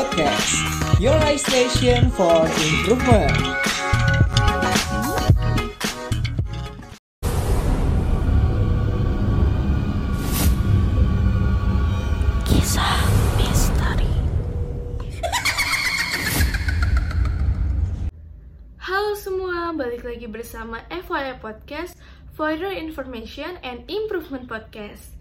Podcast, your life station for improvement. Kisah misteri. Halo semua, balik lagi bersama FYI Podcast For Your Information and Improvement Podcast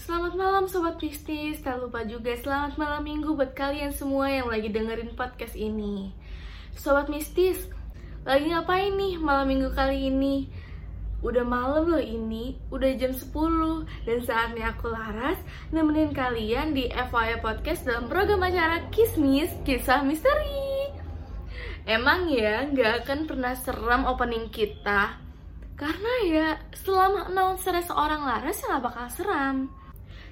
Selamat malam Sobat Mistis, tak lupa juga selamat malam minggu buat kalian semua yang lagi dengerin podcast ini. Sobat Mistis, lagi ngapain nih malam minggu kali ini? Udah malam loh ini, udah jam 10 Dan saatnya aku Laras nemenin kalian di FYI Podcast dalam program acara Kismis Kisah Misteri. Emang ya nggak akan pernah seram opening kita. Karena ya selama announcer seorang Laras ya nggak bakal seram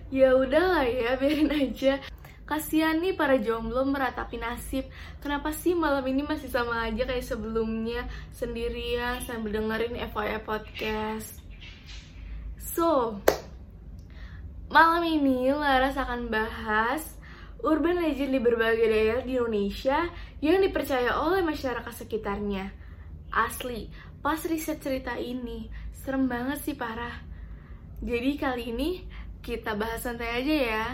Ya udahlah ya biarin aja Kasihan nih para jomblo meratapi nasib Kenapa sih malam ini masih sama aja kayak sebelumnya Sendirian sambil dengerin FYI Podcast So, malam ini Laras akan bahas urban legend di berbagai daerah di Indonesia yang dipercaya oleh masyarakat sekitarnya. Asli, pas riset cerita ini, serem banget sih parah. Jadi kali ini kita bahas santai aja ya.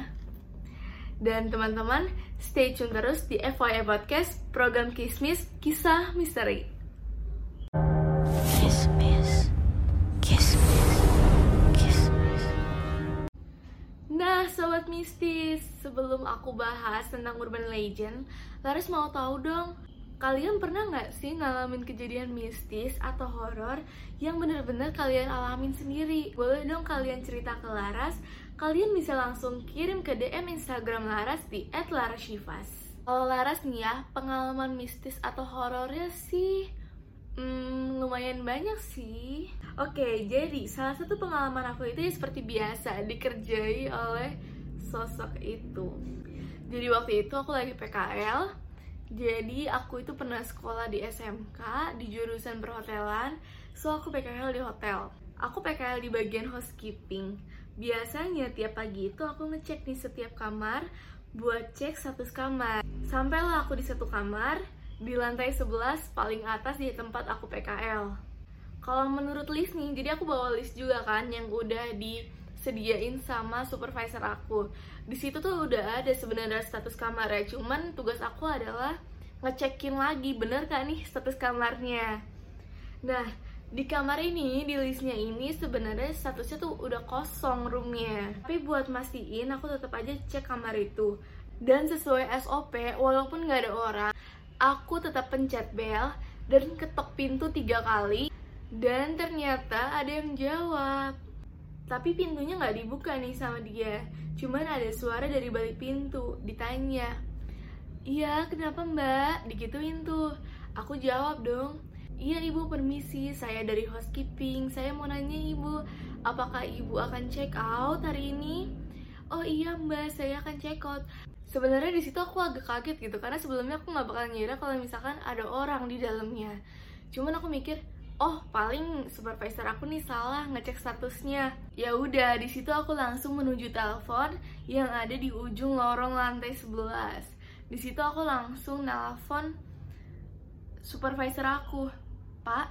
Dan teman-teman, stay tune terus di FYI Podcast, program Kismis, Kisah Misteri. Kismis. Kismis. Kismis. Nah, sobat mistis, sebelum aku bahas tentang urban legend, Laras mau tahu dong, kalian pernah nggak sih ngalamin kejadian mistis atau horor yang bener-bener kalian alamin sendiri? Boleh dong kalian cerita ke Laras, kalian bisa langsung kirim ke DM Instagram Laras di @larashivas. Kalau Laras nih ya, pengalaman mistis atau horornya sih Hmm, lumayan banyak sih. Oke, jadi salah satu pengalaman aku itu ya seperti biasa dikerjai oleh sosok itu. Jadi waktu itu aku lagi PKL. Jadi aku itu pernah sekolah di SMK di jurusan perhotelan. So aku PKL di hotel. Aku PKL di bagian housekeeping. Biasanya tiap pagi itu aku ngecek nih setiap kamar buat cek status kamar. Sampailah aku di satu kamar, di lantai 11 paling atas di tempat aku PKL. Kalau menurut list nih, jadi aku bawa list juga kan yang udah disediain sama supervisor aku. Di situ tuh udah ada sebenarnya status kamar ya, cuman tugas aku adalah ngecekin lagi bener kan nih status kamarnya. Nah, di kamar ini, di listnya ini sebenarnya statusnya tuh udah kosong roomnya. Tapi buat mastiin, aku tetap aja cek kamar itu. Dan sesuai SOP, walaupun nggak ada orang, aku tetap pencet bel dan ketok pintu tiga kali dan ternyata ada yang jawab tapi pintunya nggak dibuka nih sama dia. Cuman ada suara dari balik pintu ditanya iya kenapa mbak? Digituin tuh. Aku jawab dong iya ibu permisi. Saya dari housekeeping. Saya mau nanya ibu apakah ibu akan check out hari ini? Oh iya mbak. Saya akan check out. Sebenarnya di situ aku agak kaget gitu karena sebelumnya aku nggak bakal ngira kalau misalkan ada orang di dalamnya. Cuman aku mikir oh paling supervisor aku nih salah ngecek statusnya. Ya udah di situ aku langsung menuju telepon yang ada di ujung lorong lantai 11 di situ aku langsung nelpon supervisor aku. Pak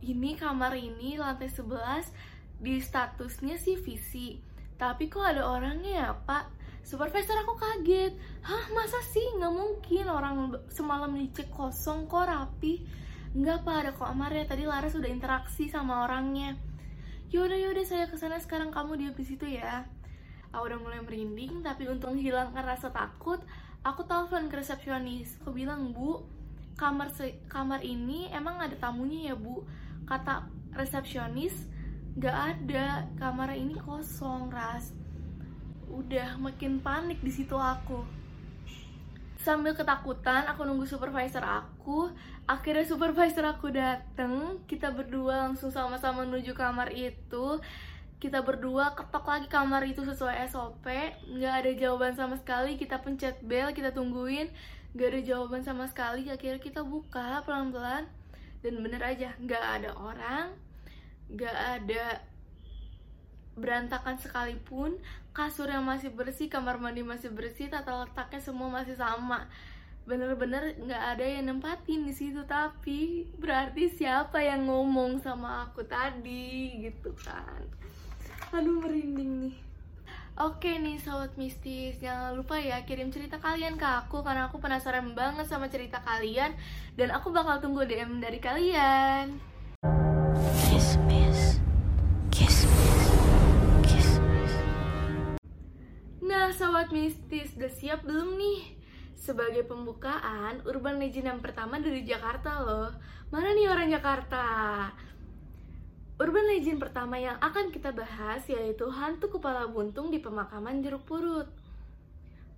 ini kamar ini lantai 11 di statusnya sih visi tapi kok ada orangnya ya pak? Supervisor aku kaget. Hah masa sih? Nggak mungkin orang semalam dicek kosong kok rapi nggak pak ada kamarnya tadi Laras sudah interaksi sama orangnya. Yaudah yaudah saya ke sana sekarang kamu diam di situ ya. Aku udah mulai merinding tapi untuk menghilangkan rasa takut aku telepon ke resepsionis. Aku bilang bu kamar kamar ini emang ada tamunya ya bu. Kata resepsionis nggak ada kamar ini kosong ras. Udah makin panik di situ aku sambil ketakutan aku nunggu supervisor aku. Akhirnya supervisor aku dateng kita berdua langsung sama-sama menuju kamar itu. Kita berdua ketok lagi kamar itu sesuai SOP nggak ada jawaban sama sekali kita pencet bel kita tungguin. Nggak ada jawaban sama sekali akhirnya kita buka pelan-pelan. Dan bener aja nggak ada orang nggak ada berantakan sekalipun, kasur yang masih bersih, kamar mandi masih bersih, tata letaknya semua masih sama. Bener-bener nggak ada yang nempatin di situ, tapi berarti siapa yang ngomong sama aku tadi gitu kan? Aduh merinding nih. Oke nih sobat mistis, jangan lupa ya kirim cerita kalian ke aku karena aku penasaran banget sama cerita kalian dan aku bakal tunggu DM dari kalian. Nah sobat mistis, udah siap belum nih? Sebagai pembukaan, urban legend yang pertama dari Jakarta loh. Mana nih orang Jakarta? Urban legend pertama yang akan kita bahas yaitu hantu kepala buntung di pemakaman jeruk purut.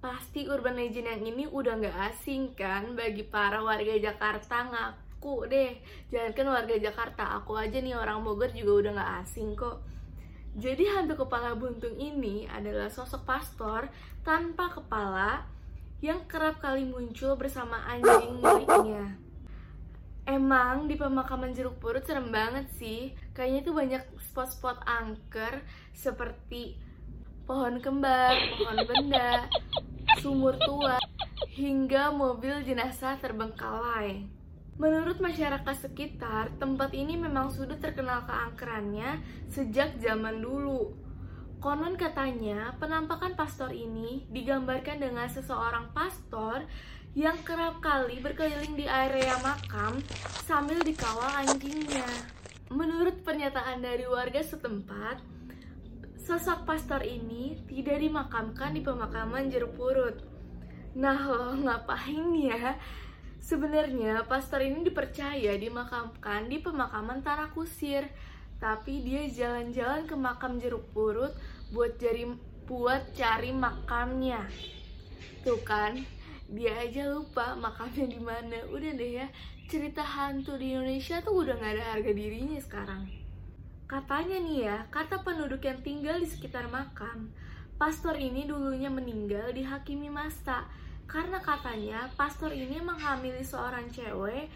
Pasti urban legend yang ini udah nggak asing kan bagi para warga Jakarta ngaku deh. Jangan kan warga Jakarta, aku aja nih orang Bogor juga udah nggak asing kok. Jadi hantu kepala buntung ini adalah sosok pastor tanpa kepala yang kerap kali muncul bersama anjing miliknya. Emang di pemakaman jeruk purut serem banget sih. Kayaknya itu banyak spot-spot angker seperti pohon kembar, pohon benda, sumur tua, hingga mobil jenazah terbengkalai. Menurut masyarakat sekitar, tempat ini memang sudah terkenal keangkerannya sejak zaman dulu. Konon katanya, penampakan pastor ini digambarkan dengan seseorang pastor yang kerap kali berkeliling di area makam sambil dikawal anjingnya. Menurut pernyataan dari warga setempat, sosok pastor ini tidak dimakamkan di pemakaman jeruk purut. Nah, ngapain ya? Sebenarnya pastor ini dipercaya dimakamkan di pemakaman tanah kusir, tapi dia jalan-jalan ke makam jeruk purut buat cari buat cari makamnya. Tuh kan, dia aja lupa makamnya di mana. Udah deh ya, cerita hantu di Indonesia tuh udah nggak ada harga dirinya sekarang. Katanya nih ya, kata penduduk yang tinggal di sekitar makam, pastor ini dulunya meninggal dihakimi masa karena katanya pastor ini menghamili seorang cewek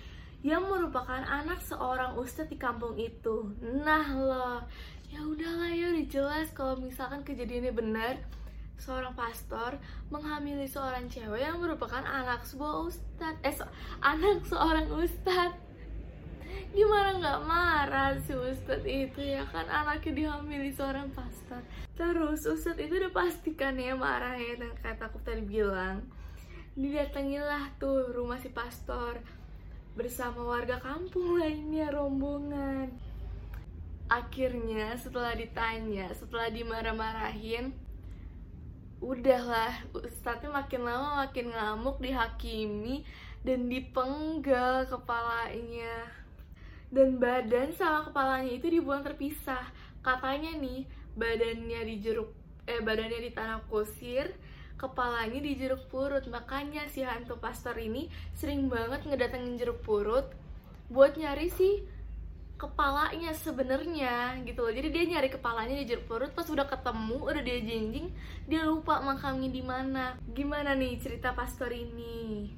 yang merupakan anak seorang ustadz di kampung itu. Nah loh, ya udahlah ya udah jelas kalau misalkan kejadiannya benar, seorang pastor menghamili seorang cewek yang merupakan anak sebuah ustadz, eh so- anak seorang ustadz. Gimana nggak marah si ustadz itu ya kan anaknya dihamili seorang pastor. Terus ustadz itu udah pastikan ya marah ya dan kata aku tadi bilang didatangilah tuh rumah si pastor bersama warga kampung lainnya rombongan. Akhirnya setelah ditanya, setelah dimarah-marahin, udahlah ustadznya makin lama makin ngamuk dihakimi dan dipenggal kepalanya dan badan sama kepalanya itu dibuang terpisah katanya nih badannya di jeruk eh badannya di tanah kusir kepalanya di jeruk purut. Makanya si hantu pastor ini sering banget ngedatengin jeruk purut buat nyari si kepalanya sebenarnya gitu loh. Jadi dia nyari kepalanya di jeruk purut pas udah ketemu udah dia jinjing dia lupa makamnya di mana. Gimana nih cerita pastor ini?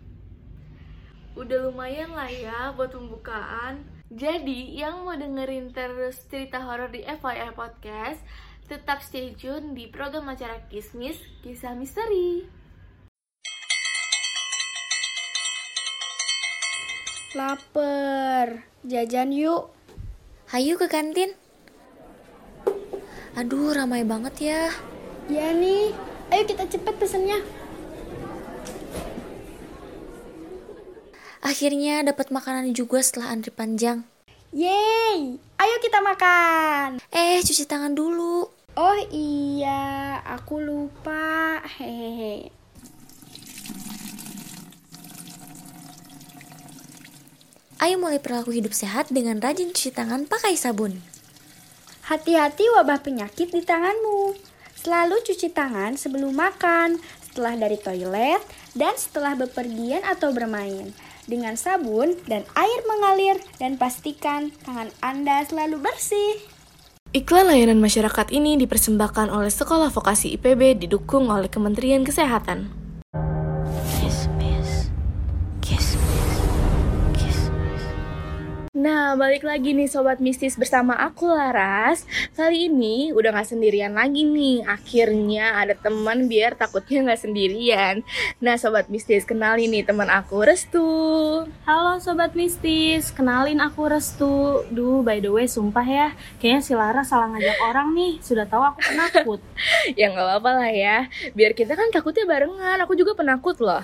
Udah lumayan lah ya buat pembukaan. Jadi yang mau dengerin terus cerita horor di FYI Podcast tetap stay tune di program acara Kismis Kisah Misteri. Laper, jajan yuk. Hayu ke kantin. Aduh, ramai banget ya. Ya nih, ayo kita cepet pesennya. Akhirnya dapat makanan juga setelah antri panjang. Yeay, ayo kita makan. Eh, cuci tangan dulu. Oh iya, aku lupa. Hehehe. Ayo mulai perilaku hidup sehat dengan rajin cuci tangan pakai sabun. Hati-hati wabah penyakit di tanganmu. Selalu cuci tangan sebelum makan, setelah dari toilet, dan setelah bepergian atau bermain. Dengan sabun dan air mengalir dan pastikan tangan Anda selalu bersih. Iklan layanan masyarakat ini dipersembahkan oleh Sekolah Vokasi IPB didukung oleh Kementerian Kesehatan. Nah, balik lagi nih Sobat Mistis bersama aku Laras. Kali ini udah gak sendirian lagi nih. Akhirnya ada teman biar takutnya gak sendirian. Nah Sobat Mistis, kenalin nih teman aku Restu. Halo Sobat Mistis, kenalin aku Restu. Duh, by the way, sumpah ya. Kayaknya si Laras salah ngajak orang nih. Sudah tahu aku penakut. Ya gak apa-apa lah ya. Biar kita kan takutnya barengan. Aku juga penakut loh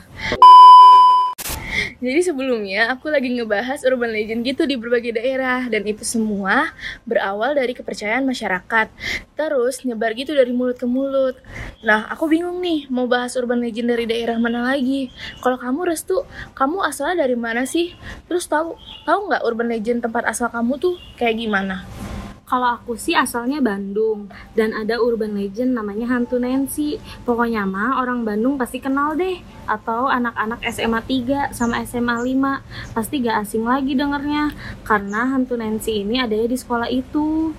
jadi sebelumnya aku lagi ngebahas urban legend gitu di berbagai daerah dan itu semua berawal dari kepercayaan masyarakat. Terus nyebar gitu dari mulut ke mulut. Nah, aku bingung nih mau bahas urban legend dari daerah mana lagi. Kalau kamu Restu, kamu asalnya dari mana sih? Terus tahu tahu nggak urban legend tempat asal kamu tuh kayak gimana? Kalau aku sih asalnya Bandung dan ada urban legend namanya hantu Nancy. Pokoknya mah orang Bandung pasti kenal deh atau anak-anak SMA 3 sama SMA 5 pasti gak asing lagi dengernya karena hantu Nancy ini adanya di sekolah itu.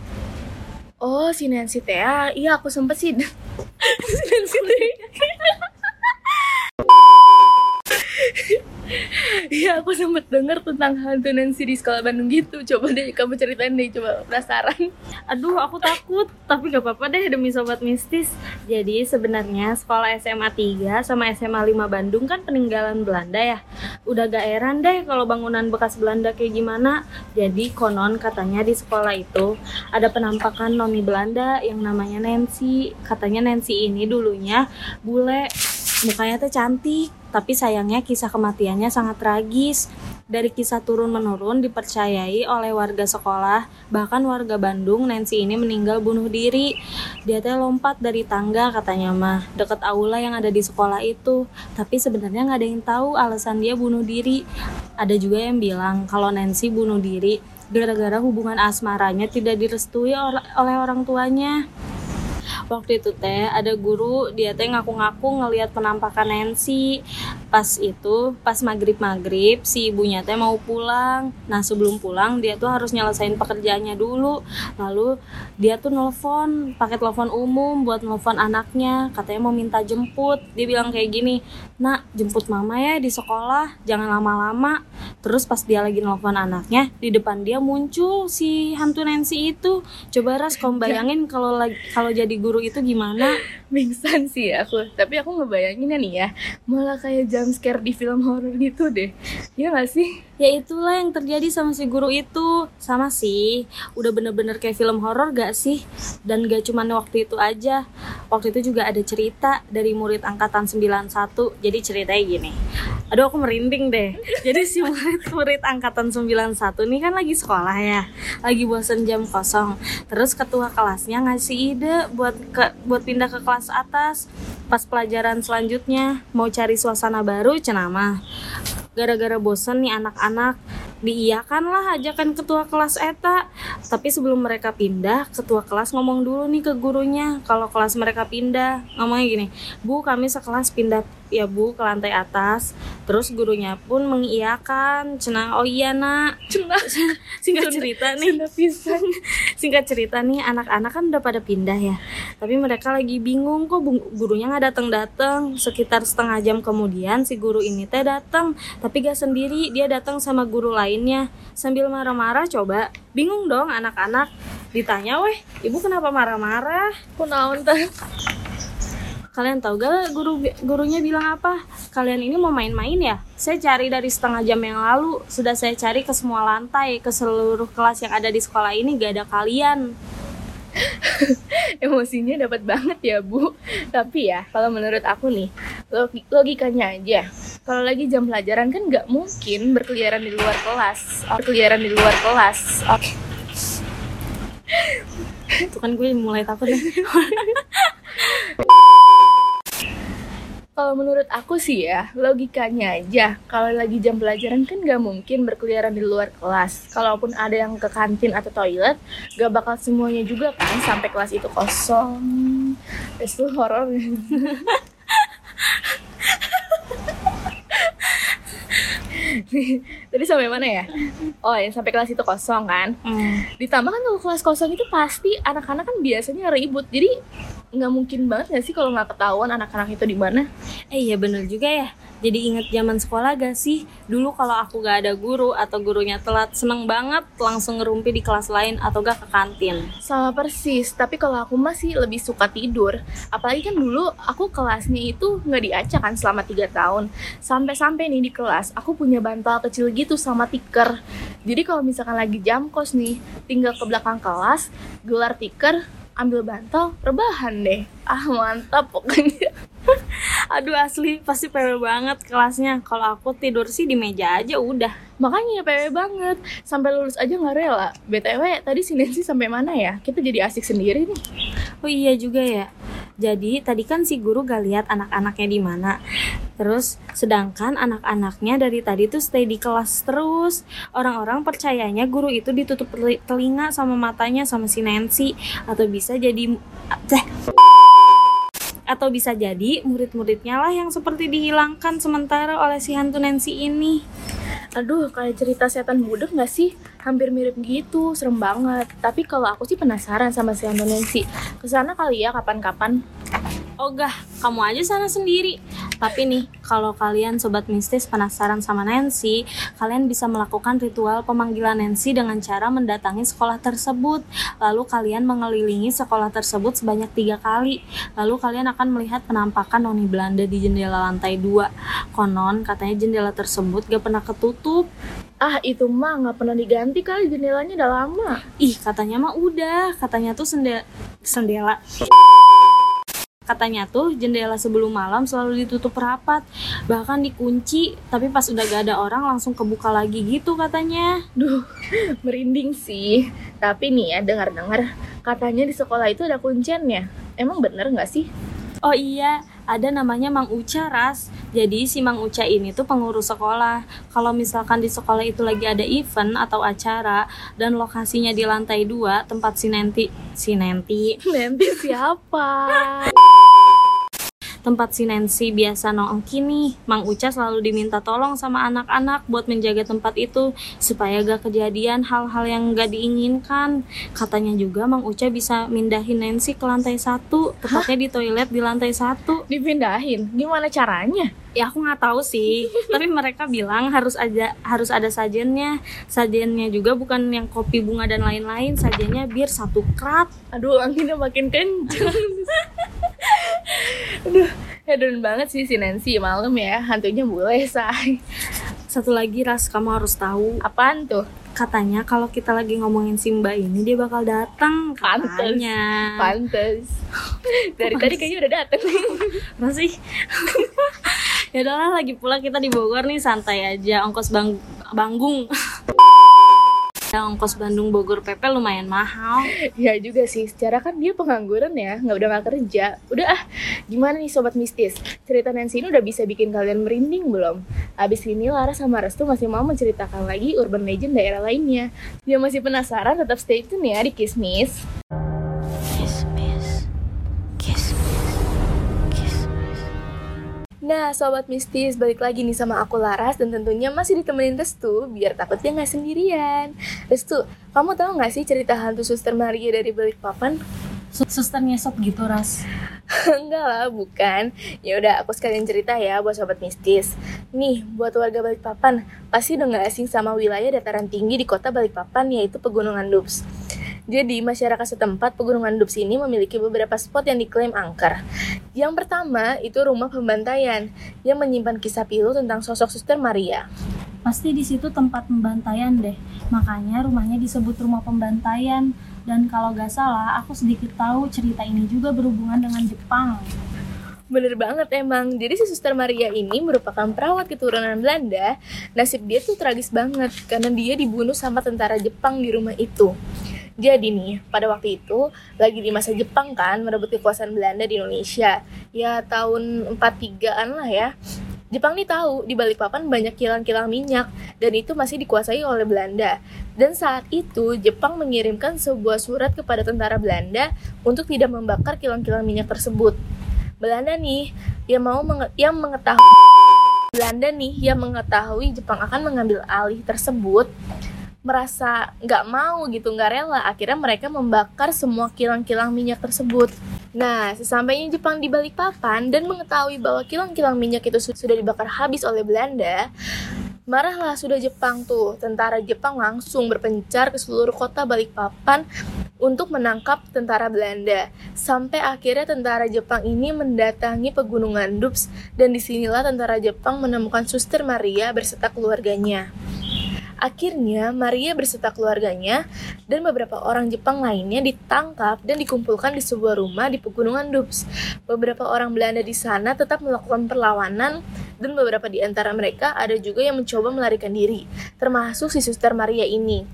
Oh, si Nancy Tea. Iya, aku sempet sih. si Nancy Tea. Iya aku sempet denger tentang hantu Nancy di sekolah Bandung gitu. Coba deh kamu ceritain deh coba penasaran. Aduh aku takut Tapi gak apa-apa deh demi sobat mistis. Jadi sebenarnya sekolah SMA 3 sama SMA 5 Bandung kan peninggalan Belanda ya. Udah gak heran deh kalau bangunan bekas Belanda kayak gimana. Jadi konon katanya di sekolah itu Ada penampakan noni Belanda yang namanya Nancy. Katanya Nancy ini dulunya bule Mukanya tuh cantik tapi sayangnya kisah kematiannya sangat tragis. Dari kisah turun-menurun dipercayai oleh warga sekolah, bahkan warga Bandung, Nancy ini meninggal bunuh diri. Dia teh lompat dari tangga katanya mah, deket aula yang ada di sekolah itu. Tapi sebenarnya nggak ada yang tahu alasan dia bunuh diri. Ada juga yang bilang kalau Nancy bunuh diri gara-gara hubungan asmaranya tidak direstui oleh orang tuanya waktu itu teh ada guru dia teh ngaku-ngaku ngelihat penampakan Nancy. Pas itu pas maghrib maghrib si ibunya teh mau pulang. Nah sebelum pulang dia tuh harus nyelesain pekerjaannya dulu. Lalu dia tuh nelfon pakai telepon umum buat nelfon anaknya. Katanya mau minta jemput. Dia bilang kayak gini nak jemput mama ya di sekolah. Jangan lama-lama. Terus pas dia lagi nelfon anaknya di depan dia muncul si hantu Nancy itu. Coba ras kamu bayangin kalau lagi kalau jadi guru itu gimana? Bingsan sih aku. Tapi aku ngebayanginnya nih ya Malah kayak jump scare di film horror gitu deh. Ya gak sih? Ya itulah yang terjadi sama si guru itu. Sama sih. Udah bener-bener kayak film horror gak sih? Dan gak cuma waktu itu aja. Waktu itu juga ada cerita dari murid angkatan 91 Jadi ceritanya gini. Aduh aku merinding deh. Jadi si murid-murid angkatan 91 nih kan lagi sekolah ya. Lagi bosen jam kosong. Terus ketua kelasnya ngasih ide buat ke, buat pindah ke kelas atas. Pas pelajaran selanjutnya mau cari suasana baru cenama gara-gara bosen nih anak-anak diiyakan lah ajakan ketua kelas eta. Tapi sebelum mereka pindah ketua kelas ngomong dulu nih ke gurunya. Kalau kelas mereka pindah ngomongnya gini bu kami sekelas pindah. Ya bu ke lantai atas. Terus gurunya pun mengiyakan cina oh iya nak. Singkat cerita nih. Singkat cerita nih anak-anak kan udah pada pindah ya. Tapi mereka lagi bingung kok gurunya nggak datang datang sekitar setengah jam kemudian si guru ini teh datang. Tapi gak sendiri dia datang sama guru lainnya sambil marah-marah coba bingung dong anak-anak ditanya weh ibu kenapa marah-marah kunaon teh Kalian tahu gak guru gurunya bilang apa? Kalian ini mau main-main ya? Saya cari dari setengah jam yang lalu. Sudah saya cari ke semua lantai, ke seluruh kelas yang ada di sekolah ini gak ada kalian. Emosinya dapat banget ya bu. Tapi ya kalau menurut aku nih logikanya aja. Kalau lagi jam pelajaran kan nggak mungkin berkeliaran di luar kelas. Berkeliaran di luar kelas. Oke. Itu kan gue mulai takut nih. Kalau menurut aku sih ya, logikanya aja. Kalau lagi jam pelajaran kan gak mungkin berkeliaran di luar kelas. Kalaupun ada yang ke kantin atau toilet, gak bakal semuanya juga kan sampai kelas itu kosong. Itu horor. Tadi sampai mana ya? Oh, yang sampai kelas itu kosong kan? Hmm. Ditambah kan kalau kelas kosong itu pasti anak-anak kan biasanya ribut. Jadi nggak mungkin banget nggak sih kalau nggak ketahuan anak-anak itu di mana? Eh iya bener juga ya. Jadi inget zaman sekolah gak sih? Dulu kalau aku gak ada guru atau gurunya telat, seneng banget langsung ngerumpi di kelas lain atau gak ke kantin. Sama persis, tapi kalau aku masih lebih suka tidur. Apalagi kan dulu aku kelasnya itu nggak diacak kan selama 3 tahun. Sampai-sampai nih di kelas, aku punya bantal kecil gitu sama tiker. Jadi kalau misalkan lagi jam kos nih, tinggal ke belakang kelas, gelar tiker, ambil bantal, rebahan deh. Ah mantap pokoknya. Aduh asli pasti PW banget kelasnya. Kalau aku tidur sih di meja aja udah. Makanya PW banget, sampai lulus aja nggak rela. BTW tadi si Nancy sampai mana ya? Kita jadi asik sendiri nih. Oh iya juga ya. Jadi tadi kan si guru gak lihat anak-anaknya di mana. Terus sedangkan anak-anaknya dari tadi tuh stay di kelas terus. Orang-orang percayanya guru itu ditutup teli- telinga sama matanya sama si Nancy atau bisa jadi eh, atau bisa jadi murid-muridnya lah yang seperti dihilangkan sementara oleh si hantu Nancy ini. Aduh, kayak cerita setan budek gak sih? Hampir mirip gitu, serem banget. Tapi kalau aku sih penasaran sama si Hantu Nancy. Ke sana kali ya kapan-kapan. Ogah, kamu aja sana sendiri. Tapi nih, kalau kalian sobat mistis penasaran sama Nancy, kalian bisa melakukan ritual pemanggilan Nancy dengan cara mendatangi sekolah tersebut. Lalu kalian mengelilingi sekolah tersebut sebanyak tiga kali. Lalu kalian akan melihat penampakan noni Belanda di jendela lantai 2. Konon katanya jendela tersebut gak pernah ketutup. Ah, itu mah nggak pernah diganti kali jendelanya udah lama. Ih, katanya mah udah. Katanya tuh sende sendela. Katanya tuh jendela sebelum malam selalu ditutup rapat, bahkan dikunci, tapi pas udah gak ada orang langsung kebuka lagi gitu katanya. Duh, merinding sih. Tapi nih ya, dengar-dengar katanya di sekolah itu ada kunciannya. Emang bener nggak sih? Oh iya, ada namanya Mang Uca Ras. Jadi si Mang Uca ini tuh pengurus sekolah. Kalau misalkan di sekolah itu lagi ada event atau acara dan lokasinya di lantai 2 tempat si Nanti si Nanti Nanti siapa? Tempat si Nancy biasa nongki nih, Mang Uca selalu diminta tolong sama anak-anak buat menjaga tempat itu supaya gak kejadian hal-hal yang gak diinginkan. Katanya juga Mang Uca bisa mindahin Nancy ke lantai satu, tepatnya di toilet di lantai satu. Dipindahin? Gimana caranya? Ya aku nggak tahu sih, tapi mereka bilang harus ada harus ada sajennya. Sajennya juga bukan yang kopi bunga dan lain-lain, sajennya bir satu krat. Aduh, anginnya makin kenceng. Aduh, hedon banget sih si Nancy malam ya. Hantunya boleh, say. Satu lagi ras kamu harus tahu Apaan tuh? Katanya kalau kita lagi ngomongin Simba ini dia bakal datang katanya. Pantes. Dari tadi kayaknya udah dateng nih. Masih. ya udahlah lagi pula kita di Bogor nih santai aja ongkos bang banggung. Ongkos Bandung Bogor PP lumayan mahal. Ya juga sih, secara kan dia pengangguran ya, nggak udah nggak kerja. Udah ah, gimana nih sobat mistis? Cerita Nancy ini udah bisa bikin kalian merinding belum? Abis ini Lara sama Restu masih mau menceritakan lagi urban legend daerah lainnya. Yang masih penasaran tetap stay tune ya di Kismis. Nah, sobat mistis, balik lagi nih sama aku Laras dan tentunya masih ditemenin Restu biar takutnya nggak sendirian. Restu, kamu tahu nggak sih cerita hantu Suster Maria dari Balikpapan? Suster ngesot gitu ras. Enggak lah, bukan. Ya udah, aku sekalian cerita ya buat sobat mistis. Nih, buat warga Balikpapan, pasti udah nggak asing sama wilayah dataran tinggi di kota Balikpapan yaitu Pegunungan Dups. Jadi, masyarakat setempat Pegunungan Dups ini memiliki beberapa spot yang diklaim angker. Yang pertama, itu rumah pembantaian yang menyimpan kisah pilu tentang sosok Suster Maria. Pasti di situ tempat pembantaian deh. Makanya rumahnya disebut rumah pembantaian. Dan kalau gak salah, aku sedikit tahu cerita ini juga berhubungan dengan Jepang. Bener banget emang. Jadi si Suster Maria ini merupakan perawat keturunan Belanda. Nasib dia tuh tragis banget karena dia dibunuh sama tentara Jepang di rumah itu. Jadi nih, pada waktu itu lagi di masa Jepang kan merebut kekuasaan Belanda di Indonesia. Ya tahun 43-an lah ya. Jepang nih tahu di Balikpapan banyak kilang-kilang minyak dan itu masih dikuasai oleh Belanda. Dan saat itu Jepang mengirimkan sebuah surat kepada tentara Belanda untuk tidak membakar kilang-kilang minyak tersebut. Belanda nih yang mau menge- yang mengetahui Belanda nih yang mengetahui Jepang akan mengambil alih tersebut merasa nggak mau gitu nggak rela akhirnya mereka membakar semua kilang-kilang minyak tersebut Nah, sesampainya Jepang di Balikpapan dan mengetahui bahwa kilang-kilang minyak itu su- sudah dibakar habis oleh Belanda, marahlah sudah Jepang tuh. Tentara Jepang langsung berpencar ke seluruh kota Balikpapan untuk menangkap tentara Belanda. Sampai akhirnya tentara Jepang ini mendatangi pegunungan Dups dan di sinilah tentara Jepang menemukan Suster Maria beserta keluarganya. Akhirnya, Maria beserta keluarganya dan beberapa orang Jepang lainnya ditangkap dan dikumpulkan di sebuah rumah di pegunungan Dups. Beberapa orang Belanda di sana tetap melakukan perlawanan dan beberapa di antara mereka ada juga yang mencoba melarikan diri, termasuk si Suster Maria ini.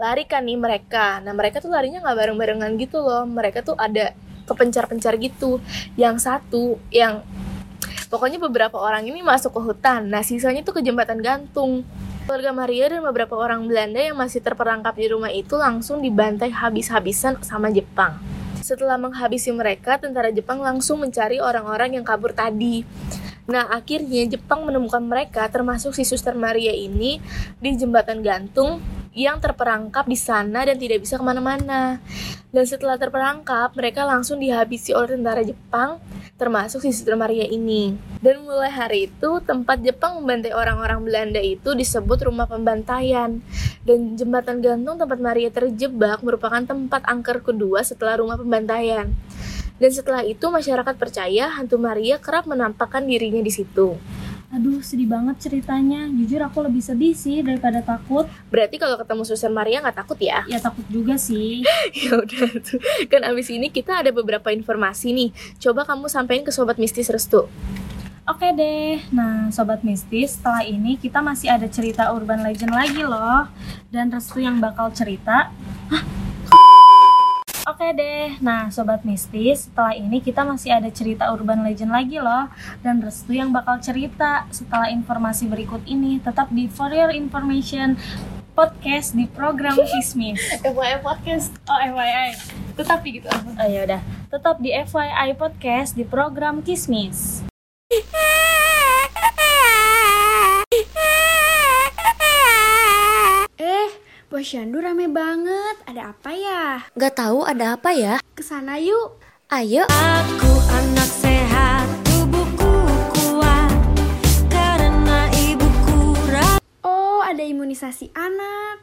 Larikan nih mereka. Nah, mereka tuh larinya nggak bareng-barengan gitu loh. Mereka tuh ada kepencar-pencar gitu. Yang satu yang Pokoknya beberapa orang ini masuk ke hutan. Nah, sisanya tuh ke jembatan gantung. Keluarga Maria dan beberapa orang Belanda yang masih terperangkap di rumah itu langsung dibantai habis-habisan sama Jepang. Setelah menghabisi mereka, tentara Jepang langsung mencari orang-orang yang kabur tadi. Nah, akhirnya Jepang menemukan mereka termasuk si Suster Maria ini di jembatan gantung yang terperangkap di sana dan tidak bisa ke mana-mana. Dan setelah terperangkap, mereka langsung dihabisi oleh tentara Jepang, termasuk si Suster Maria ini. Dan mulai hari itu, tempat Jepang membantai orang-orang Belanda itu disebut rumah pembantaian. Dan jembatan gantung tempat Maria terjebak merupakan tempat angker kedua setelah rumah pembantaian. Dan setelah itu masyarakat percaya hantu Maria kerap menampakkan dirinya di situ. Aduh, sedih banget ceritanya. Jujur aku lebih sedih sih daripada takut. Berarti kalau ketemu Suster Maria nggak takut ya? Ya takut juga sih. ya udah tuh. Kan abis ini kita ada beberapa informasi nih. Coba kamu sampaikan ke sobat mistis Restu. Oke deh, nah Sobat Mistis, setelah ini kita masih ada cerita urban legend lagi loh Dan Restu yang bakal cerita Hah? Oke deh, nah Sobat Mistis, setelah ini kita masih ada cerita urban legend lagi loh. Dan Restu yang bakal cerita setelah informasi berikut ini. Tetap di For Your Information podcast di program Kismis. FYI podcast. Oh FYI, Tetapi gitu. oh yaudah Tetap di FYI podcast di program Kismis Posyandu rame banget. Ada apa ya? Gak tahu ada apa ya? Ke sana yuk. Ayo. Aku anak sehat, tubuhku kuat karena ibuku. Oh, ada imunisasi anak.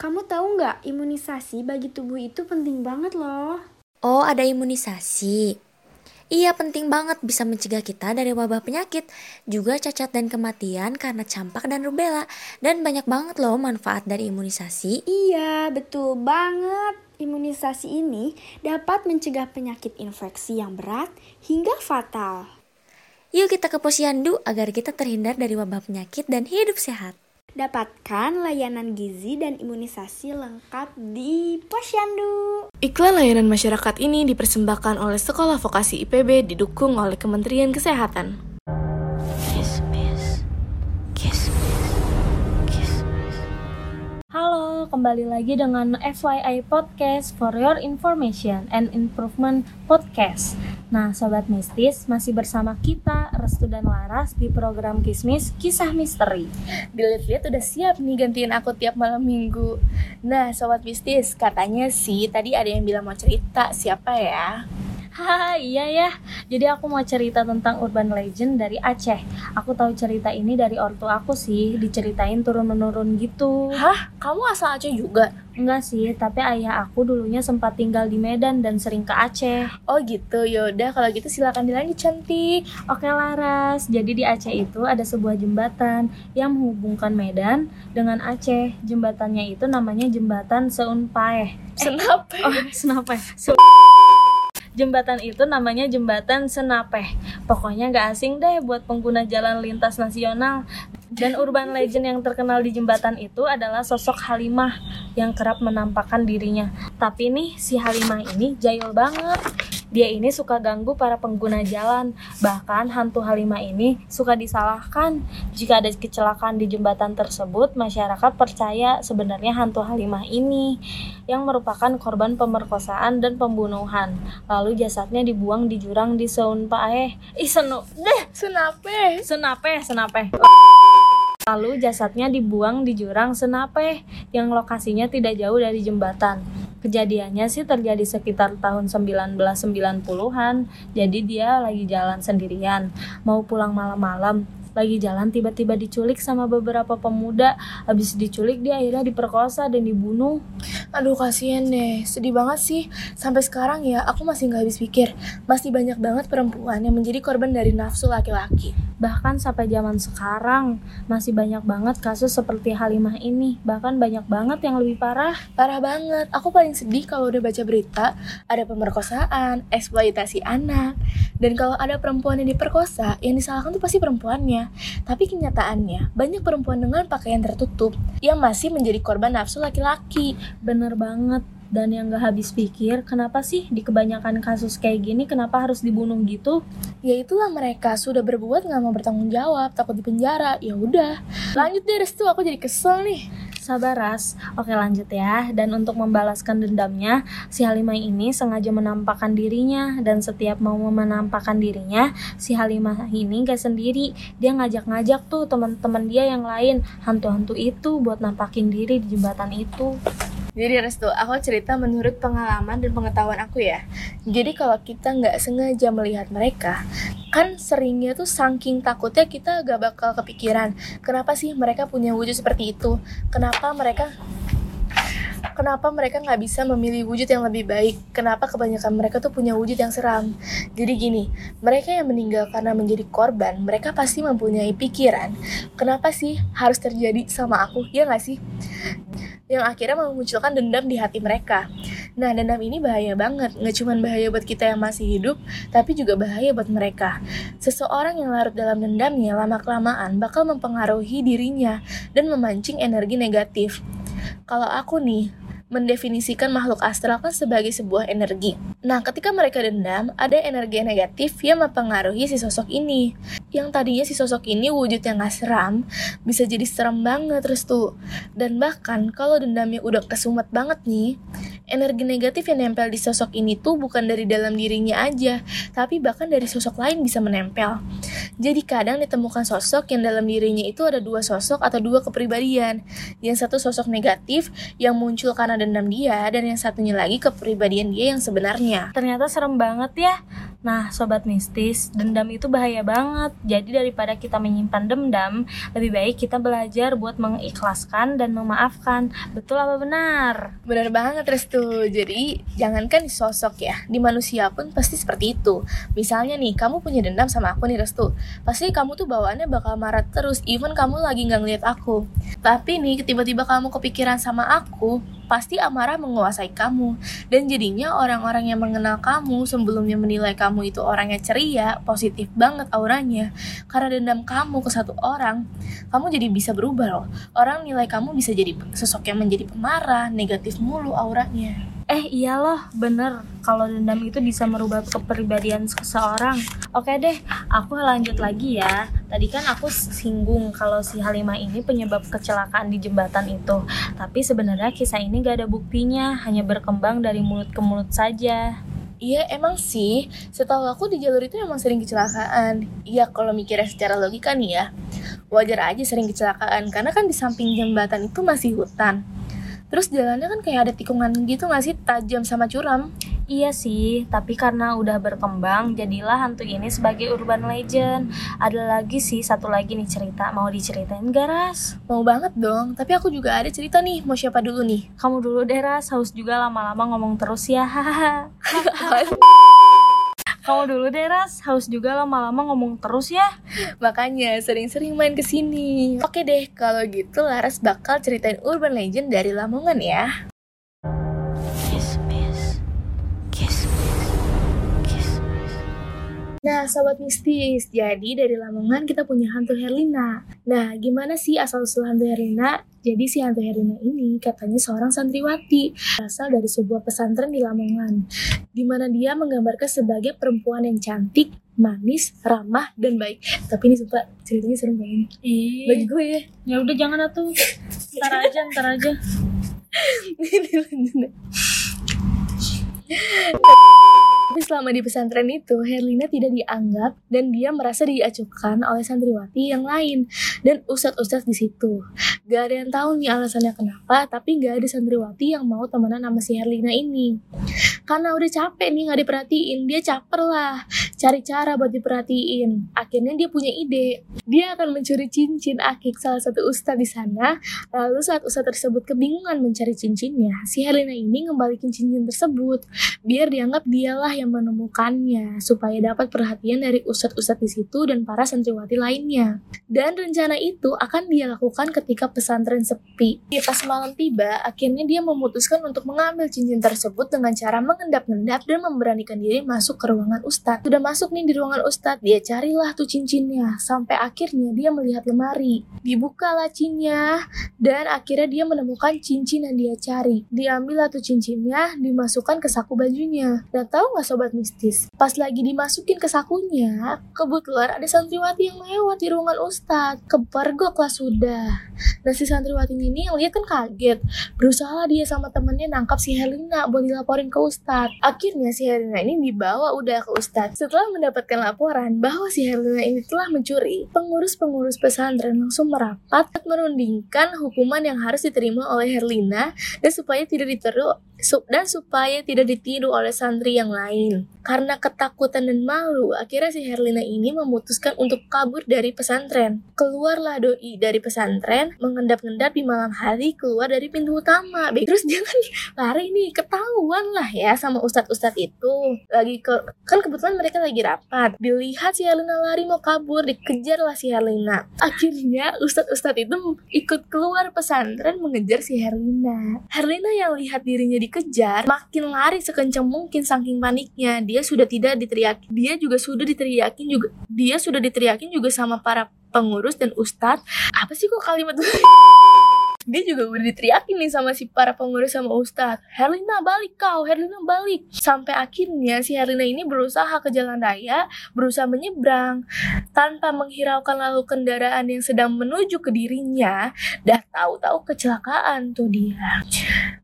Kamu tahu nggak, imunisasi bagi tubuh itu penting banget loh. Oh, ada imunisasi. Iya, penting banget bisa mencegah kita dari wabah penyakit, juga cacat dan kematian karena campak dan rubella. Dan banyak banget loh manfaat dari imunisasi. Iya, betul banget. Imunisasi ini dapat mencegah penyakit infeksi yang berat hingga fatal. Yuk kita ke posyandu agar kita terhindar dari wabah penyakit dan hidup sehat. Dapatkan layanan gizi dan imunisasi lengkap di Posyandu. Iklan layanan masyarakat ini dipersembahkan oleh Sekolah Vokasi IPB didukung oleh Kementerian Kesehatan. Halo, kembali lagi dengan FYI Podcast for Your Information and Improvement Podcast. Nah, Sobat Mistis, masih bersama kita, Restu dan Laras, di program Kismis Kisah Misteri. Dilihat-lihat udah siap nih gantiin aku tiap malam minggu. Nah, sobat mistis, katanya sih tadi ada yang bilang mau cerita. Siapa ya? Haha, iya ya. Jadi aku mau cerita tentang urban legend dari Aceh. Aku tahu cerita ini dari ortu aku sih, diceritain turun-menurun gitu. Hah? Kamu asal Aceh juga? Enggak sih, tapi ayah aku dulunya sempat tinggal di Medan dan sering ke Aceh. Oh gitu, yaudah kalau gitu silakan dilanjut cantik. Oke Laras, jadi di Aceh itu ada sebuah jembatan yang menghubungkan Medan dengan Aceh. Jembatannya itu namanya Jembatan Seunpaeh. Senap. Oh, Senapeh. Se- Jembatan itu namanya Jembatan Senapeh. Pokoknya nggak asing deh buat pengguna jalan lintas nasional. Dan urban legend yang terkenal di jembatan itu adalah sosok Halimah yang kerap menampakkan dirinya. Tapi nih si Halimah ini jahil banget. Dia ini suka ganggu para pengguna jalan. Bahkan hantu Halimah ini suka disalahkan. Jika ada kecelakaan di jembatan tersebut, masyarakat percaya sebenarnya hantu Halimah ini yang merupakan korban pemerkosaan dan pembunuhan. Lalu jasadnya dibuang di jurang di Seunpaeh. Ih, senu. Deh, Senape. Senape, Senape. Lalu jasadnya dibuang di jurang Senapeh yang lokasinya tidak jauh dari jembatan. Kejadiannya sih terjadi sekitar tahun 1990-an. Jadi dia lagi jalan sendirian, mau pulang malam-malam. Lagi jalan tiba-tiba diculik sama beberapa pemuda. Habis diculik dia akhirnya diperkosa dan dibunuh. Aduh kasihan deh, sedih banget sih. Sampai sekarang ya aku masih nggak habis pikir. Masih banyak banget perempuan yang menjadi korban dari nafsu laki-laki. Bahkan sampai zaman sekarang masih banyak banget kasus seperti Halimah ini. Bahkan banyak banget yang lebih parah. Parah banget. Aku paling sedih kalau udah baca berita ada pemerkosaan, eksploitasi anak. Dan kalau ada perempuan yang diperkosa, yang disalahkan tuh pasti perempuannya. Tapi kenyataannya, banyak perempuan dengan pakaian tertutup yang masih menjadi korban nafsu laki-laki. Bener banget. Dan yang gak habis pikir, kenapa sih di kebanyakan kasus kayak gini, kenapa harus dibunuh gitu? Ya itulah mereka sudah berbuat nggak mau bertanggung jawab, takut dipenjara. Ya udah. Lanjut deh Restu, aku jadi kesel nih. Sabar Ras, oke lanjut ya Dan untuk membalaskan dendamnya Si Halimah ini sengaja menampakkan dirinya Dan setiap mau menampakkan dirinya Si Halimah ini gak sendiri Dia ngajak-ngajak tuh teman-teman dia yang lain Hantu-hantu itu buat nampakin diri di jembatan itu Jadi Restu, aku cerita menurut pengalaman dan pengetahuan aku ya. Jadi kalau kita nggak sengaja melihat mereka, kan seringnya tuh saking takutnya kita gak bakal kepikiran. Kenapa sih mereka punya wujud seperti itu? Kenapa mereka Kenapa mereka nggak bisa memilih wujud yang lebih baik? Kenapa kebanyakan mereka tuh punya wujud yang seram? Jadi gini, mereka yang meninggal karena menjadi korban, mereka pasti mempunyai pikiran. Kenapa sih harus terjadi sama aku? Ya nggak sih? Yang akhirnya memunculkan dendam di hati mereka. Nah, dendam ini bahaya banget. Nggak cuma bahaya buat kita yang masih hidup, tapi juga bahaya buat mereka. Seseorang yang larut dalam dendamnya lama-kelamaan bakal mempengaruhi dirinya dan memancing energi negatif. Kalau aku nih, mendefinisikan makhluk astral kan sebagai sebuah energi. Nah, ketika mereka dendam, ada energi negatif yang mempengaruhi si sosok ini. Yang tadinya si sosok ini wujud yang gak seram, bisa jadi serem banget terus tuh. Dan bahkan kalau dendamnya udah kesumet banget nih, energi negatif yang nempel di sosok ini tuh bukan dari dalam dirinya aja, tapi bahkan dari sosok lain bisa menempel. Jadi kadang ditemukan sosok yang dalam dirinya itu ada dua sosok atau dua kepribadian. Yang satu sosok negatif yang muncul karena dendam dia dan yang satunya lagi kepribadian dia yang sebenarnya. Ternyata serem banget ya. Nah, sobat mistis, dendam itu bahaya banget. Jadi daripada kita menyimpan dendam, lebih baik kita belajar buat mengikhlaskan dan memaafkan. Betul apa benar? Benar banget Restu. Jadi jangankan sosok ya, di manusia pun pasti seperti itu. Misalnya nih, kamu punya dendam sama aku nih Restu. Pasti kamu tuh bawaannya bakal marah terus, even kamu lagi nggak ngeliat aku. Tapi nih, tiba-tiba kamu kepikiran sama aku, pasti amarah menguasai kamu dan jadinya orang-orang yang mengenal kamu sebelumnya menilai kamu itu orangnya ceria, positif banget auranya. Karena dendam kamu ke satu orang, kamu jadi bisa berubah loh. Orang nilai kamu bisa jadi sosok yang menjadi pemarah, negatif mulu auranya. Eh iya loh, bener kalau dendam itu bisa merubah kepribadian seseorang. Oke deh, aku lanjut lagi ya. Tadi kan aku singgung kalau si Halimah ini penyebab kecelakaan di jembatan itu. Tapi sebenarnya kisah ini gak ada buktinya, hanya berkembang dari mulut ke mulut saja. Iya emang sih, setahu aku di jalur itu emang sering kecelakaan. Iya kalau mikirnya secara logika nih ya, wajar aja sering kecelakaan karena kan di samping jembatan itu masih hutan. Terus jalannya kan kayak ada tikungan gitu gak sih, tajam sama curam. Iya sih, tapi karena udah berkembang, jadilah hantu ini sebagai urban legend. Ada lagi sih, satu lagi nih cerita. Mau diceritain gak, Ras? Mau banget dong, tapi aku juga ada cerita nih, mau siapa dulu nih? Kamu dulu deh, Ras. Haus juga lama-lama ngomong terus ya. Hahaha. Kamu dulu deh, Ras. Haus juga lama-lama ngomong terus ya. Makanya sering-sering main ke sini. Oke deh, kalau gitu Laras bakal ceritain urban legend dari Lamongan ya. Nah, sobat mistis, jadi dari Lamongan kita punya hantu Herlina. Nah, gimana sih asal-usul hantu Herlina? Jadi si hantu Herlina ini katanya seorang santriwati, asal dari sebuah pesantren di Lamongan, di mana dia menggambarkan sebagai perempuan yang cantik, manis, ramah, dan baik. Tapi ini sumpah ceritanya serem banget. Ih, Bagi gue ya. ya udah jangan atuh. Ntar aja, ntar aja. Tapi selama di pesantren itu, Herlina tidak dianggap dan dia merasa diacuhkan oleh santriwati yang lain dan ustadz-ustadz di situ. Gak ada yang tahu nih alasannya kenapa, tapi gak ada santriwati yang mau temenan sama si Herlina ini. Karena udah capek nih gak diperhatiin, dia caper lah, cari cara buat diperhatiin. Akhirnya dia punya ide, dia akan mencuri cincin akik salah satu ustadz di sana. Lalu saat ustadz tersebut kebingungan mencari cincinnya, si Herlina ini ngembalikin cincin tersebut biar dianggap dialah yang menemukannya supaya dapat perhatian dari ustadz-ustadz di situ dan para santriwati lainnya. Dan rencana itu akan dia lakukan ketika pesantren sepi. Ya, pas malam tiba, akhirnya dia memutuskan untuk mengambil cincin tersebut dengan cara mengendap-endap dan memberanikan diri masuk ke ruangan ustadz. Sudah masuk nih di ruangan ustadz, dia carilah tuh cincinnya sampai akhirnya dia melihat lemari. Dibuka lacinya dan akhirnya dia menemukan cincin yang dia cari. Diambil tuh cincinnya, dimasukkan ke saku bajunya. Dan tahu nggak sobat mistis? Pas lagi dimasukin ke sakunya, kebetulan ada santriwati yang lewat di ruangan ustadz. Kepergok lah sudah. Nah si santriwati ini yang lihat kan kaget. Berusaha dia sama temennya nangkap si Helena buat dilaporin ke ustadz. Akhirnya si Helena ini dibawa udah ke ustadz. Mendapatkan laporan bahwa si Helena ini telah mencuri, pengurus-pengurus pesantren langsung merapat merundingkan hukuman yang harus diterima oleh Herlina dan supaya tidak diteru dan supaya tidak ditiru oleh santri yang lain. Karena ketakutan dan malu, akhirnya si Herlina ini memutuskan untuk kabur dari pesantren. Keluarlah doi dari pesantren, mengendap-endap di malam hari keluar dari pintu utama. Terus dia kan lari nih, ketahuan lah ya sama ustadz-ustadz itu. Lagi ke kan kebetulan mereka lagi rapat. Dilihat si Herlina lari mau kabur, dikejar lah si Herlina. Akhirnya ustadz-ustadz itu ikut keluar pesantren mengejar si Herlina. Herlina yang lihat dirinya dikejar, makin lari sekencang mungkin saking paniknya. Dia sudah tidak diteriaki. Dia juga sudah diteriakin juga. Dia sudah diteriakin juga sama para pengurus dan ustadz. Apa sih kok kalimat dia juga udah diteriakin nih sama si para pengurus sama ustadz. Herlina balik kau, Herlina balik. Sampai akhirnya si Herlina ini berusaha ke jalan raya Berusaha menyeberang. Tanpa menghiraukan lalu kendaraan yang sedang menuju ke dirinya Dah tahu-tahu kecelakaan tuh dia.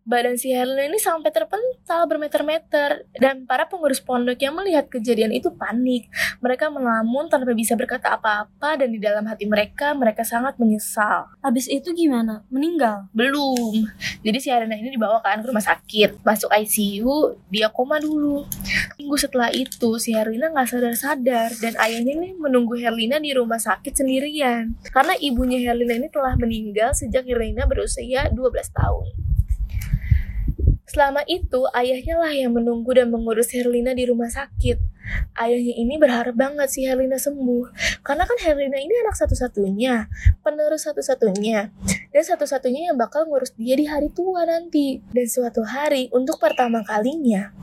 Badan si Herlina ini sampai terpental bermeter-meter. Dan para pengurus pondok yang melihat kejadian itu panik. Mereka melamun tanpa bisa berkata apa-apa. Dan di dalam hati mereka, mereka sangat menyesal. Habis itu gimana? Meninggal? belum. Jadi si Arena ini dibawa kan ke rumah sakit, masuk ICU, dia koma dulu. Minggu setelah itu si Herlina nggak sadar-sadar dan ayahnya nih menunggu Herlina di rumah sakit sendirian. Karena ibunya Herlina ini telah meninggal sejak Herlina berusia 12 tahun. Selama itu, ayahnya lah yang menunggu dan mengurus Herlina di rumah sakit. Ayahnya ini berharap banget si Herlina sembuh. Karena kan Herlina ini anak satu-satunya, penerus satu-satunya, dan satu-satunya yang bakal ngurus dia di hari tua nanti. Dan suatu hari, untuk pertama kalinya,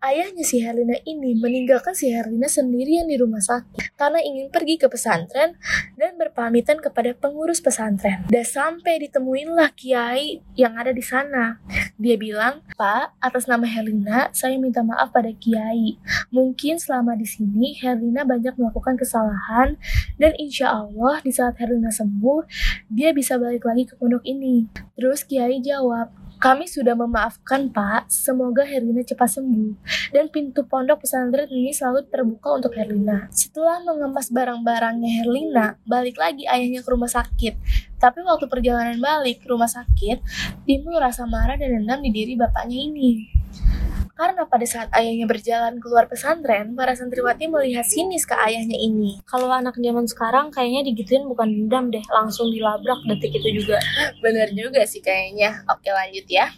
ayahnya si Herlina ini meninggalkan si Herlina sendirian di rumah sakit karena ingin pergi ke pesantren dan berpamitan kepada pengurus pesantren. Dan sampai ditemuinlah kiai yang ada di sana. Dia bilang, Pak, atas nama Herlina, saya minta maaf pada kiai. Mungkin selama di sini Herlina banyak melakukan kesalahan dan insya Allah di saat Herlina sembuh, dia bisa balik lagi ke pondok ini. Terus kiai jawab, kami sudah memaafkan Pak, semoga Herlina cepat sembuh. Dan pintu pondok pesantren ini selalu terbuka untuk Herlina. Setelah mengemas barang-barangnya Herlina, balik lagi ayahnya ke rumah sakit. Tapi waktu perjalanan balik ke rumah sakit, timbul rasa marah dan dendam di diri bapaknya ini. Karena pada saat ayahnya berjalan keluar pesantren, para santriwati melihat sinis ke ayahnya ini. Kalau anak zaman sekarang kayaknya digituin bukan dendam deh, langsung dilabrak detik itu juga. Bener juga sih kayaknya. Oke lanjut ya.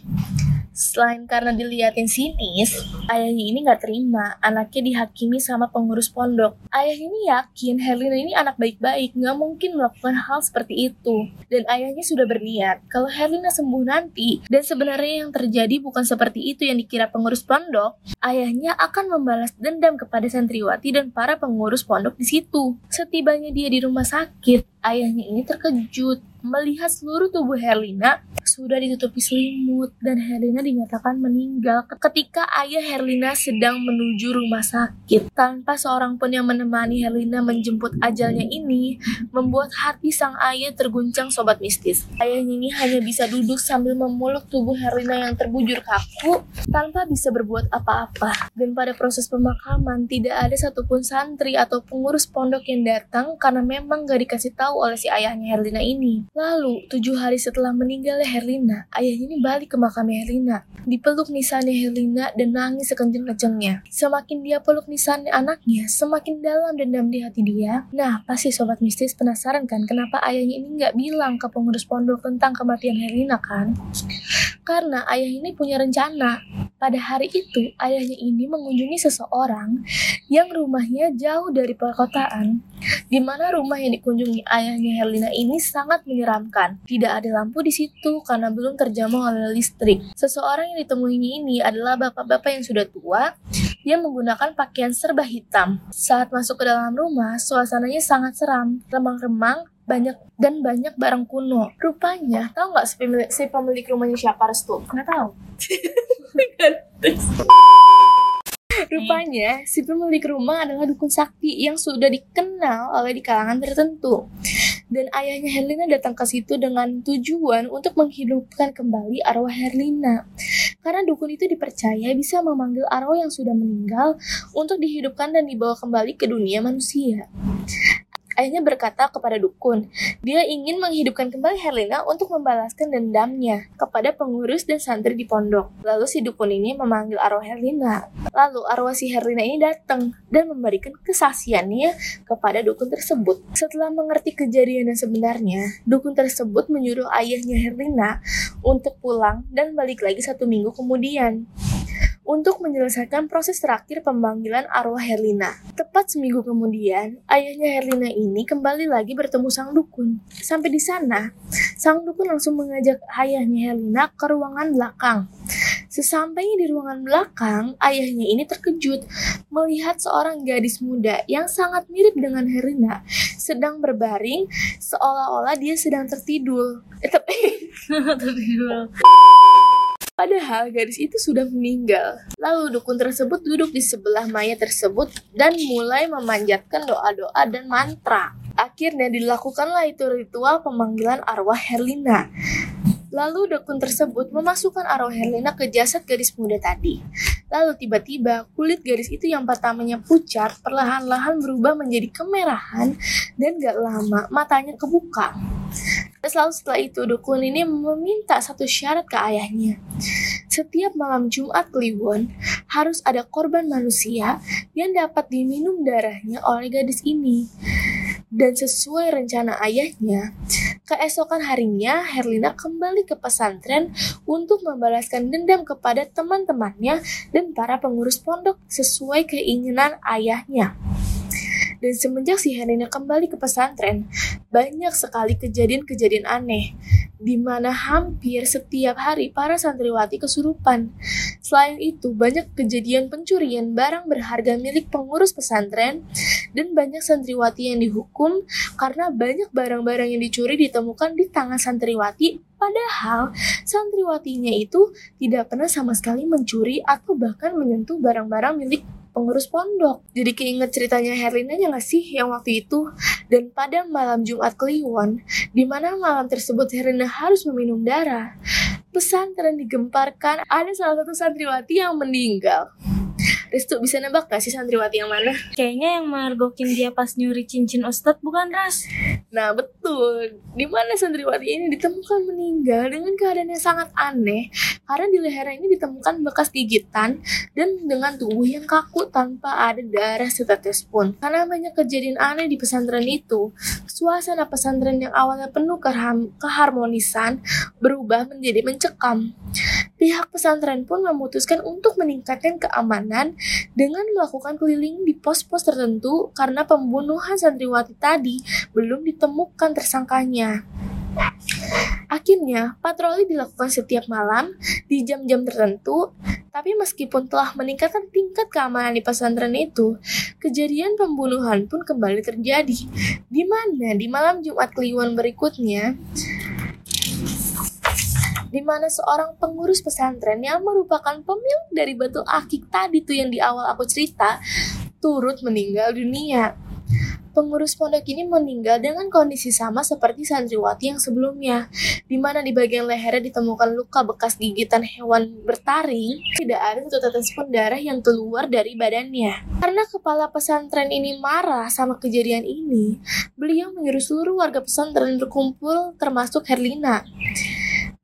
Selain karena diliatin sinis, ayahnya ini nggak terima anaknya dihakimi sama pengurus pondok. Ayahnya ini yakin Herlina ini anak baik-baik, nggak mungkin melakukan hal seperti itu. Dan ayahnya sudah berniat, kalau Herlina sembuh nanti, dan sebenarnya yang terjadi bukan seperti itu yang dikira pengurus pondok, ayahnya akan membalas dendam kepada santriwati dan para pengurus pondok di situ. Setibanya dia di rumah sakit, ayahnya ini terkejut melihat seluruh tubuh Herlina sudah ditutupi selimut dan Herlina dinyatakan meninggal ketika ayah Herlina sedang menuju rumah sakit. Tanpa seorang pun yang menemani Herlina menjemput ajalnya ini, membuat hati sang ayah terguncang sobat mistis. Ayahnya ini hanya bisa duduk sambil memeluk tubuh Herlina yang terbujur kaku tanpa bisa berbuat apa-apa. Dan pada proses pemakaman tidak ada satupun santri atau pengurus pondok yang datang karena memang gak dikasih tahu oleh si ayahnya Herlina ini. Lalu, tujuh hari setelah meninggalnya Herlina, ayahnya ini balik ke makam Herlina. Dipeluk nisannya Herlina dan nangis sekenceng-kencengnya. Semakin dia peluk nisannya anaknya, semakin dalam dendam di hati dia. Nah, pasti sobat mistis penasaran kan kenapa ayahnya ini nggak bilang ke pengurus pondok tentang kematian Herlina kan? Karena ayah ini punya rencana. Pada hari itu, ayahnya ini mengunjungi seseorang yang rumahnya jauh dari perkotaan, di mana rumah yang dikunjungi ayahnya Herlina ini sangat menyeramkan. Tidak ada lampu di situ karena belum terjamah oleh listrik. Seseorang yang ditemuinya ini adalah bapak-bapak yang sudah tua yang menggunakan pakaian serba hitam. Saat masuk ke dalam rumah, suasananya sangat seram, remang-remang, banyak dan banyak barang kuno. Rupanya, tahu nggak si pemilik, si pemilik rumahnya siapa Restu? Nggak tahu. Rupanya, si pemilik rumah adalah dukun sakti yang sudah dikenal oleh di kalangan tertentu. Dan ayahnya Herlina datang ke situ dengan tujuan untuk menghidupkan kembali arwah Herlina. Karena dukun itu dipercaya bisa memanggil arwah yang sudah meninggal untuk dihidupkan dan dibawa kembali ke dunia manusia. Ayahnya berkata kepada dukun, dia ingin menghidupkan kembali Herlina untuk membalaskan dendamnya kepada pengurus dan santri di pondok. Lalu si dukun ini memanggil arwah Herlina. Lalu arwah si Herlina ini datang dan memberikan kesaksiannya kepada dukun tersebut. Setelah mengerti kejadian yang sebenarnya, dukun tersebut menyuruh ayahnya Herlina untuk pulang dan balik lagi satu minggu kemudian untuk menyelesaikan proses terakhir pemanggilan arwah Herlina. Tepat seminggu kemudian, ayahnya Herlina ini kembali lagi bertemu sang dukun. Sampai di sana, sang dukun langsung mengajak ayahnya Herlina ke ruangan belakang. Sesampainya di ruangan belakang, ayahnya ini terkejut melihat seorang gadis muda yang sangat mirip dengan Herlina sedang berbaring seolah-olah dia sedang tertidur. Eh, tapi tertidur. Padahal gadis itu sudah meninggal. Lalu dukun tersebut duduk di sebelah mayat tersebut dan mulai memanjatkan doa-doa dan mantra. Akhirnya dilakukanlah itu ritual pemanggilan arwah Herlina. Lalu dukun tersebut memasukkan arwah Herlina ke jasad gadis muda tadi. Lalu tiba-tiba kulit gadis itu yang pertamanya pucat perlahan-lahan berubah menjadi kemerahan dan gak lama matanya kebuka. Selalu setelah itu dukun ini meminta satu syarat ke ayahnya. Setiap malam Jumat Kliwon harus ada korban manusia yang dapat diminum darahnya oleh gadis ini. Dan sesuai rencana ayahnya, keesokan harinya Herlina kembali ke pesantren untuk membalaskan dendam kepada teman-temannya dan para pengurus pondok sesuai keinginan ayahnya. Dan semenjak si Herlina kembali ke pesantren, banyak sekali kejadian-kejadian aneh, di mana hampir setiap hari para santriwati kesurupan. Selain itu, banyak kejadian pencurian barang berharga milik pengurus pesantren, dan banyak santriwati yang dihukum karena banyak barang-barang yang dicuri ditemukan di tangan santriwati Padahal santriwatinya itu tidak pernah sama sekali mencuri atau bahkan menyentuh barang-barang milik pengurus pondok. Jadi keinget ceritanya Herlina ya nggak sih yang waktu itu? Dan pada malam Jumat Kliwon, di mana malam tersebut Herlina harus meminum darah, pesantren digemparkan ada salah satu santriwati yang meninggal. Restu bisa nebak gak sih santriwati yang mana? Kayaknya yang mergokin dia pas nyuri cincin Ustadz bukan Ras? Nah betul, di mana santriwati ini ditemukan meninggal dengan keadaan yang sangat aneh karena di lehernya ini ditemukan bekas gigitan dan dengan tubuh yang kaku tanpa ada darah setetes pun. Karena banyak kejadian aneh di pesantren itu, suasana pesantren yang awalnya penuh keharmonisan berubah menjadi mencekam. Pihak pesantren pun memutuskan untuk meningkatkan keamanan dengan melakukan keliling di pos-pos tertentu karena pembunuhan santriwati tadi belum ditemukan tersangkanya. Akhirnya, patroli dilakukan setiap malam di jam-jam tertentu, tapi meskipun telah meningkatkan tingkat keamanan di pesantren itu, kejadian pembunuhan pun kembali terjadi. Di mana di malam Jumat Kliwon berikutnya, di mana seorang pengurus pesantren yang merupakan pemilik dari batu akik tadi tuh yang di awal aku cerita turut meninggal dunia. Pengurus pondok ini meninggal dengan kondisi sama seperti santriwati yang sebelumnya, di mana di bagian lehernya ditemukan luka bekas gigitan hewan bertaring, tidak ada satu tetes pun darah yang keluar dari badannya. Karena kepala pesantren ini marah sama kejadian ini, beliau menyuruh seluruh warga pesantren berkumpul termasuk Herlina.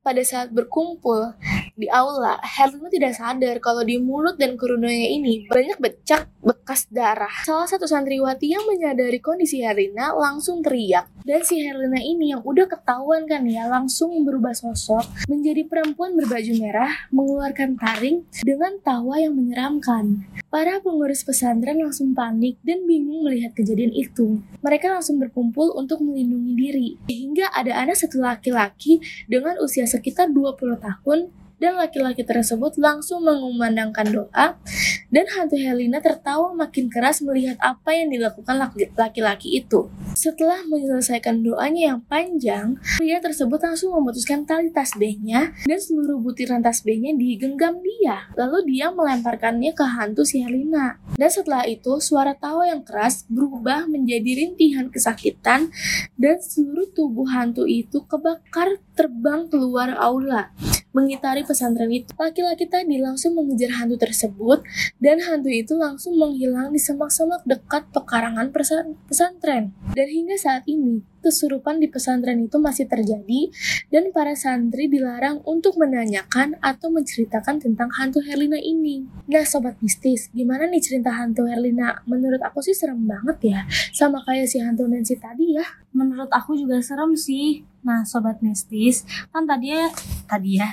Pada saat berkumpul di aula, Herlina tidak sadar kalau di mulut dan kerudungnya ini banyak becak bekas darah. Salah satu santriwati yang menyadari kondisi Herlina langsung teriak. Dan si Herlina ini yang udah ketahuan kan ya, langsung berubah sosok menjadi perempuan berbaju merah, mengeluarkan taring dengan tawa yang menyeramkan. Para pengurus pesantren langsung panik dan bingung melihat kejadian itu. Mereka langsung berkumpul untuk melindungi diri. Hingga ada anak satu laki-laki dengan usia sekitar 20 tahun dan laki-laki tersebut langsung mengumandangkan doa dan hantu Helena tertawa makin keras melihat apa yang dilakukan laki- laki-laki itu. Setelah menyelesaikan doanya yang panjang, pria tersebut langsung memutuskan tali tasbihnya dan seluruh butiran tasbihnya digenggam dia. Lalu dia melemparkannya ke hantu si Helena. Dan setelah itu, suara tawa yang keras berubah menjadi rintihan kesakitan dan seluruh tubuh hantu itu kebakar terbang keluar aula mengitari pesantren itu. Laki-laki tadi langsung mengejar hantu tersebut dan hantu itu langsung menghilang di semak-semak dekat pekarangan pesan- pesantren. Dan hingga saat ini, kesurupan di pesantren itu masih terjadi dan para santri dilarang untuk menanyakan atau menceritakan tentang hantu Herlina ini. Nah sobat mistis, gimana nih cerita hantu Herlina? Menurut aku sih serem banget ya, sama kayak si hantu Nancy tadi ya. Menurut aku juga serem sih. Nah, sobat mistis, kan tadi ya, tadi ya.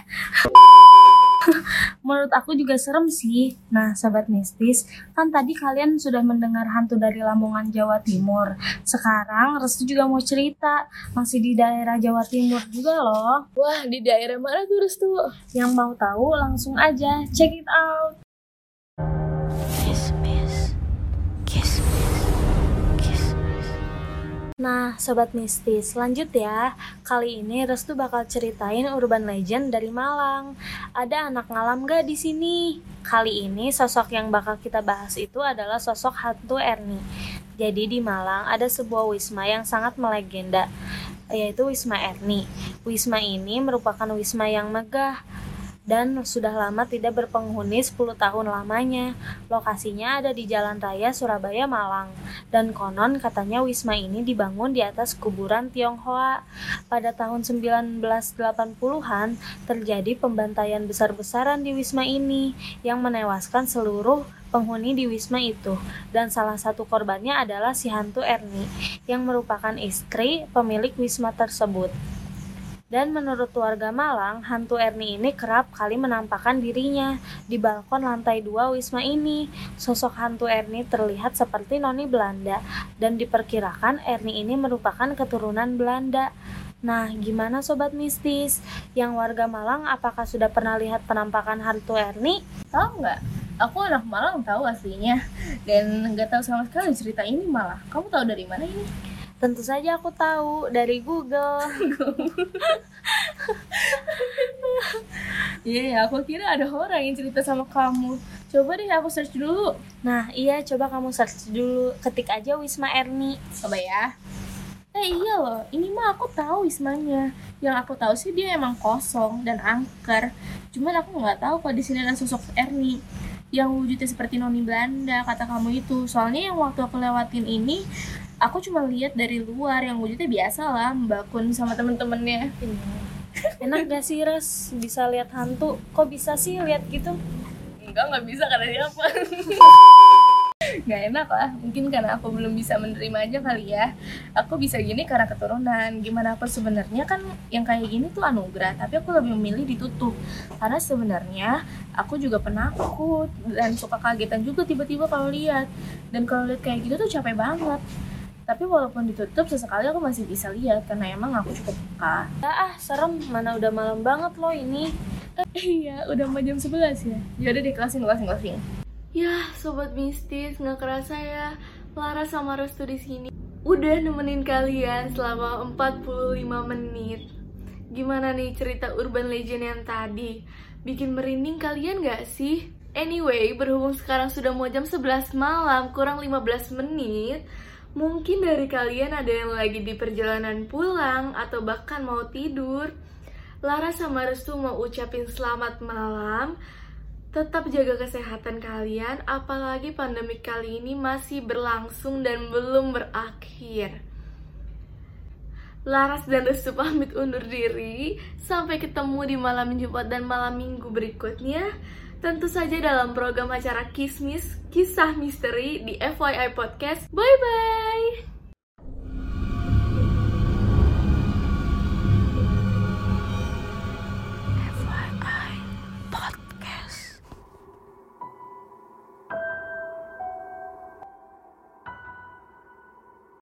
Menurut aku juga serem sih. Nah, sobat mistis, kan tadi kalian sudah mendengar hantu dari Lamongan Jawa Timur. Sekarang Restu juga mau cerita, masih di daerah Jawa Timur juga loh. Wah, di daerah mana tuh Restu? Yang mau tahu langsung aja check it out. Nah, sobat mistis, lanjut ya. Kali ini Restu bakal ceritain urban legend dari Malang. Ada anak ngalam gak di sini? Kali ini sosok yang bakal kita bahas itu adalah sosok hantu Erni. Jadi di Malang ada sebuah wisma yang sangat melegenda, yaitu Wisma Erni. Wisma ini merupakan wisma yang megah dan sudah lama tidak berpenghuni 10 tahun lamanya. Lokasinya ada di Jalan Raya Surabaya Malang. Dan konon katanya wisma ini dibangun di atas kuburan Tionghoa. Pada tahun 1980-an terjadi pembantaian besar-besaran di wisma ini yang menewaskan seluruh penghuni di wisma itu. Dan salah satu korbannya adalah si hantu Erni yang merupakan istri pemilik wisma tersebut. Dan menurut warga Malang, hantu Erni ini kerap kali menampakkan dirinya di balkon lantai dua wisma ini. Sosok hantu Erni terlihat seperti noni Belanda dan diperkirakan Erni ini merupakan keturunan Belanda. Nah, gimana sobat mistis? Yang warga Malang apakah sudah pernah lihat penampakan hantu Erni? Tahu nggak? Aku anak Malang tahu aslinya dan nggak tahu sama sekali cerita ini malah. Kamu tahu dari mana ini? Tentu saja aku tahu dari Google. Iya ya, aku kira ada orang yang cerita sama kamu. Coba deh aku search dulu. Nah, iya coba kamu search dulu, ketik aja Wisma Erni. Coba ya. Eh iya loh, ini mah aku tahu wismanya. Yang aku tahu sih dia emang kosong dan angker. Cuman aku nggak tahu kalau di sini ada sosok Erni yang wujudnya seperti noni Belanda kata kamu itu. Soalnya yang waktu aku lewatin ini, aku cuma lihat dari luar yang wujudnya biasa lah, Mbak Kun sama temen-temennya. Enak gak sih Res bisa lihat hantu? Kok bisa sih lihat gitu? Enggak, nggak bisa karena siapa. nggak enak lah mungkin karena aku belum bisa menerima aja kali ya aku bisa gini karena keturunan gimana aku sebenarnya kan yang kayak gini tuh anugerah tapi aku lebih memilih ditutup karena sebenarnya aku juga penakut dan suka kagetan juga tiba-tiba kalau lihat dan kalau lihat kayak gitu tuh capek banget tapi walaupun ditutup sesekali aku masih bisa lihat karena emang aku cukup peka Ya ah, serem. Mana udah malam banget loh ini. iya udah mau jam 11 ya yaudah deh closing closing closing Ya, sobat mistis, nggak kerasa ya, Lara sama Restu di sini udah nemenin kalian selama 45 menit. Gimana nih cerita urban legend yang tadi? Bikin merinding kalian gak sih? Anyway, berhubung sekarang sudah mau jam 11 malam, kurang 15 menit, mungkin dari kalian ada yang lagi di perjalanan pulang atau bahkan mau tidur. Lara sama Restu mau ucapin selamat malam. Tetap jaga kesehatan kalian, apalagi pandemi kali ini masih berlangsung dan belum berakhir. Laras dan Restu pamit undur diri. Sampai ketemu di malam Jumat dan malam Minggu berikutnya. Tentu saja dalam program acara Kismis, Kisah Misteri di FYI Podcast. Bye-bye!